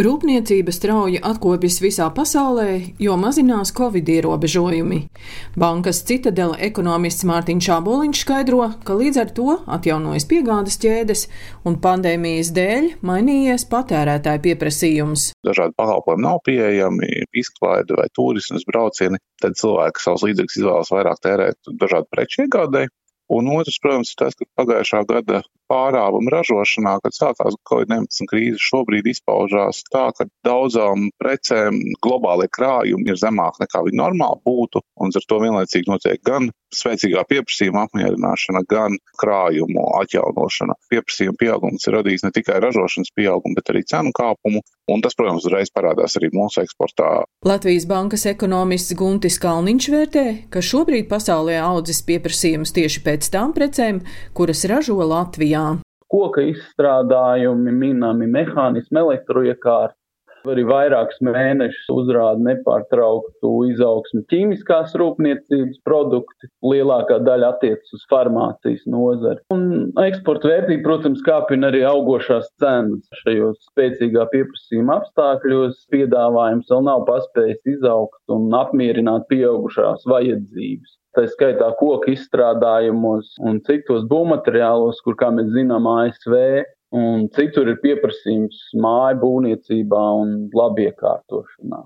Rūpniecība strauji atkopjas visā pasaulē, jo mazinās covid ierobežojumi. Bankas citadela ekonomists Mārtiņš Šāboliņš skaidro, ka līdz ar to atjaunojas piegādes ķēdes un pandēmijas dēļ mainījies patērētāju pieprasījums. Dažādi pakalpojumi nav pieejami, izklaide vai turismas braucieni, tad cilvēki savus līdzekļus izvēlas vairāk tērēt dažādu preču iegādēji. Un otrs, protams, ir tas, ka pagājušā gada pārāvuma ražošanā, kad sākās Covid-19 krīze, šobrīd izpaužās tā, ka daudzām precēm globālie krājumi ir zemāki nekā viņi normāli būtu, un ar to vienlaicīgi notiek gan spēcīgā pieprasījuma apmierināšana, gan krājumu atjaunošana. Pieprasījuma pieaugums ir radījis ne tikai ražošanas pieaugumu, bet arī cenu kāpumu, un tas, protams, uzreiz parādās arī mūsu eksportā. Latvijas bankas ekonomists Guntis Kalniņš vērtē, ka šobrīd pasaulē audzis pieprasījums tieši pēc tām precēm, kuras ražo Latvijā. Koka izstrādājumi, minami mehānismi, elektroiekārti, Arī vairākus mēnešus uzrāda nepārtrauktu izaugsmu ķīmiskās rūpniecības produkti. Lielākā daļa attiecas uz farmācijas nozari. Un eksporta vērtība, protams, kāpina arī augošās cenas. Šajos spēcīgā pieprasījuma apstākļos piedāvājums vēl nav paspējis izaugt un apmierināt pieaugušās vajadzības tā skaitā koku izstrādājumos un citos būvmateriālos, kur, kā mēs zinām, ASV un citur ir pieprasījums māju būvniecībā un labiekārtošanā.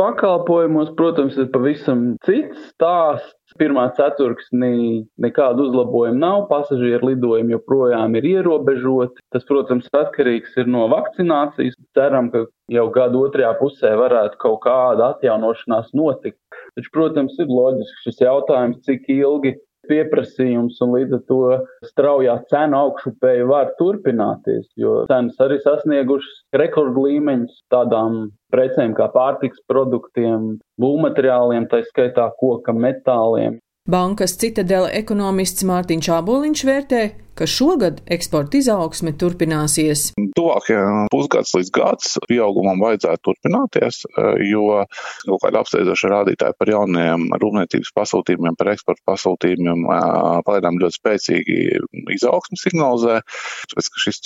Pakalpojumos, protams, ir pavisam cits stāsts. Pirmā ceturksnī nekādu uzlabojumu nav, pasažieru lidojumi joprojām ir ierobežoti. Tas, protams, atkarīgs ir no vakcinācijas. Ceram, ka jau gada otrajā pusē varētu kaut kāda atjaunošanās notikt. Taču, protams, ir loģisks šis jautājums, cik ilgi pieprasījums un līdz ar to straujā cenu augšupēja var turpināties, jo cenas arī sasniegušas rekordu līmeņus tādām precēm kā pārtiks produktiem, būvmateriāliem, tā skaitā koka metāliem. Bankas citadela ekonomists Mārtiņš Āboliņš vērtē, ka šogad eksporta izaugsme turpināsies. Tuvākajā pusgads līdz gads pieaugumam vajadzētu turpināties, jo kaut kāda apsteidzoša rādītāja par jauniem rūpniecības pasūtījumiem, par eksporta pasūtījumiem pagaidām ļoti spēcīgi izaugsmu signalizē. Tāpēc, ka šis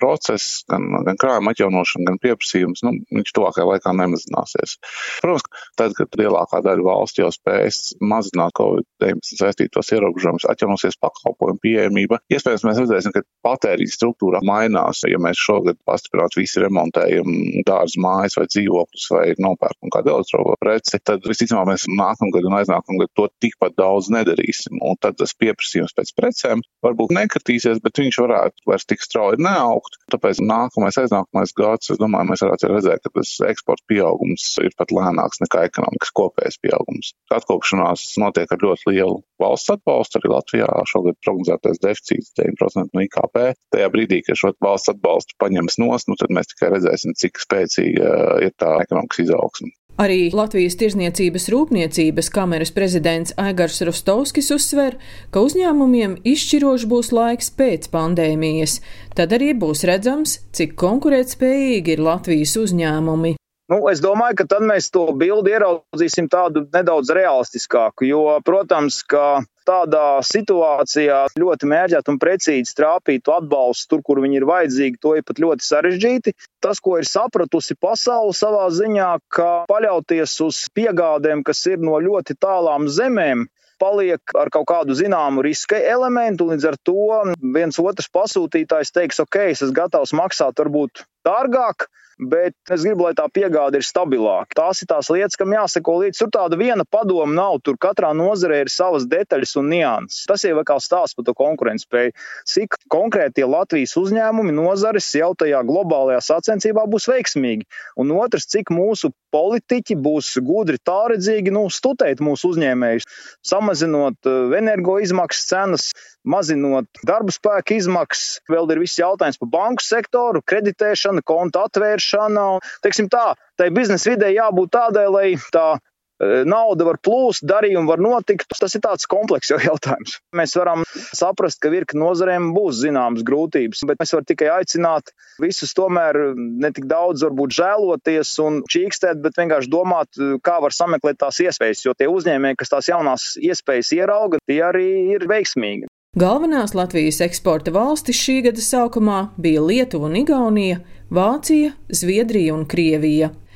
process, gan, gan krājuma atjaunošana, gan pieprasījums, nu, viņš tuvākajā laikā nemazināsies. Protams, tad, kad lielākā daļa valsts jau spēs mazināt kaut COVID-19 saistītos ierobežojumus, atjaunosies pakalpojumu pieejamība. Iespējams, mēs redzēsim, ka patērijas struktūra mainās. Ja mēs šogad pastiprināti visi remontējam dārza mājas vai dzīvokļus vai nopērkam kādu elektropreci, tad visticamāk mēs nākamgad un aiznākamgad to tikpat daudz nedarīsim. Un tad tas pieprasījums pēc precēm varbūt nekritīsies, bet viņš varētu vairs tik strauji neaugt. Tāpēc nākamais aiznākamais gads, es domāju, mēs varētu redzēt, ka tas eksporta pieaugums ir pat lēnāks nekā ekonomikas kopējais pieaugums. Atkopšanās notiek ar ļoti lielu valsts atbalstu. Arī Latvijā šogad prognozētais deficīts 9% no IKP. Tajā brīdī, kad šo valsts atbalstu paņems nos, nu, tad mēs tikai redzēsim, cik spēcīga ir tā ekonomikas izaugsme. Arī Latvijas Tirzniecības rūpniecības kameras prezidents Aigars Rostovskis uzsver, ka uzņēmumiem izšķiroši būs laiks pēc pandēmijas. Tad arī būs redzams, cik konkurētspējīgi ir Latvijas uzņēmumi. Nu, es domāju, ka tad mēs to bildi ieraudzīsim tādu nedaudz realistiskāku, jo, protams, ka tādā situācijā ļoti mērķēt un precīzi trāpīt atbalstu tur, kur viņi ir vajadzīgi, to ir pat ļoti sarežģīti. Tas, ko ir sapratusi pasaule savā ziņā, ka paļauties uz piegādēm, kas ir no ļoti tālām zemēm, paliek ar kaut kādu zināmu riska elementu. Līdz ar to viens otrs pasūtītājs teiks, ok, es esmu gatavs maksāt varbūt dārgāk, bet es gribu, lai tā piegāde ir stabilāka. Tās ir tās lietas, kam jāseko līdzi. Tur tāda viena padoma nav. Tur katrā nozarē ir savas detaļas un nianses. Tas ir kā stāsts par to konkurētspēju. Cik konkrēti Latvijas uzņēmumi, nozares jau tajā globālajā sacensībā būs veiksmīgi. Un otrs, cik mūsu politiķi būs gudri tālredzīgi nu, studēt mūsu uzņēmējus, samazinot eh, energoizmaksas cenas, mazinot darba spēka izmaksas. Vēl ir viss jautājums par banku sektoru, kreditēšanu, konta atvēršana. Teiksim tā, tai biznesa vidē jābūt tādai, lai tā nauda var plūst, darījumi var notikt. Tas ir tāds komplekss jautājums. Mēs varam saprast, ka virkni nozarēm būs zināmas grūtības, bet es varu tikai aicināt visus tomēr ne tik daudz varbūt žēloties un čīkstēt, bet vienkārši domāt, kā var sameklēt tās iespējas, jo tie uzņēmēji, kas tās jaunās iespējas ierauga, tie arī ir veiksmīgi. Galvenās Latvijas eksporta valstis šī gada sākumā bija Lietuva un Igaunija, Vācija, Zviedrija un Krievija.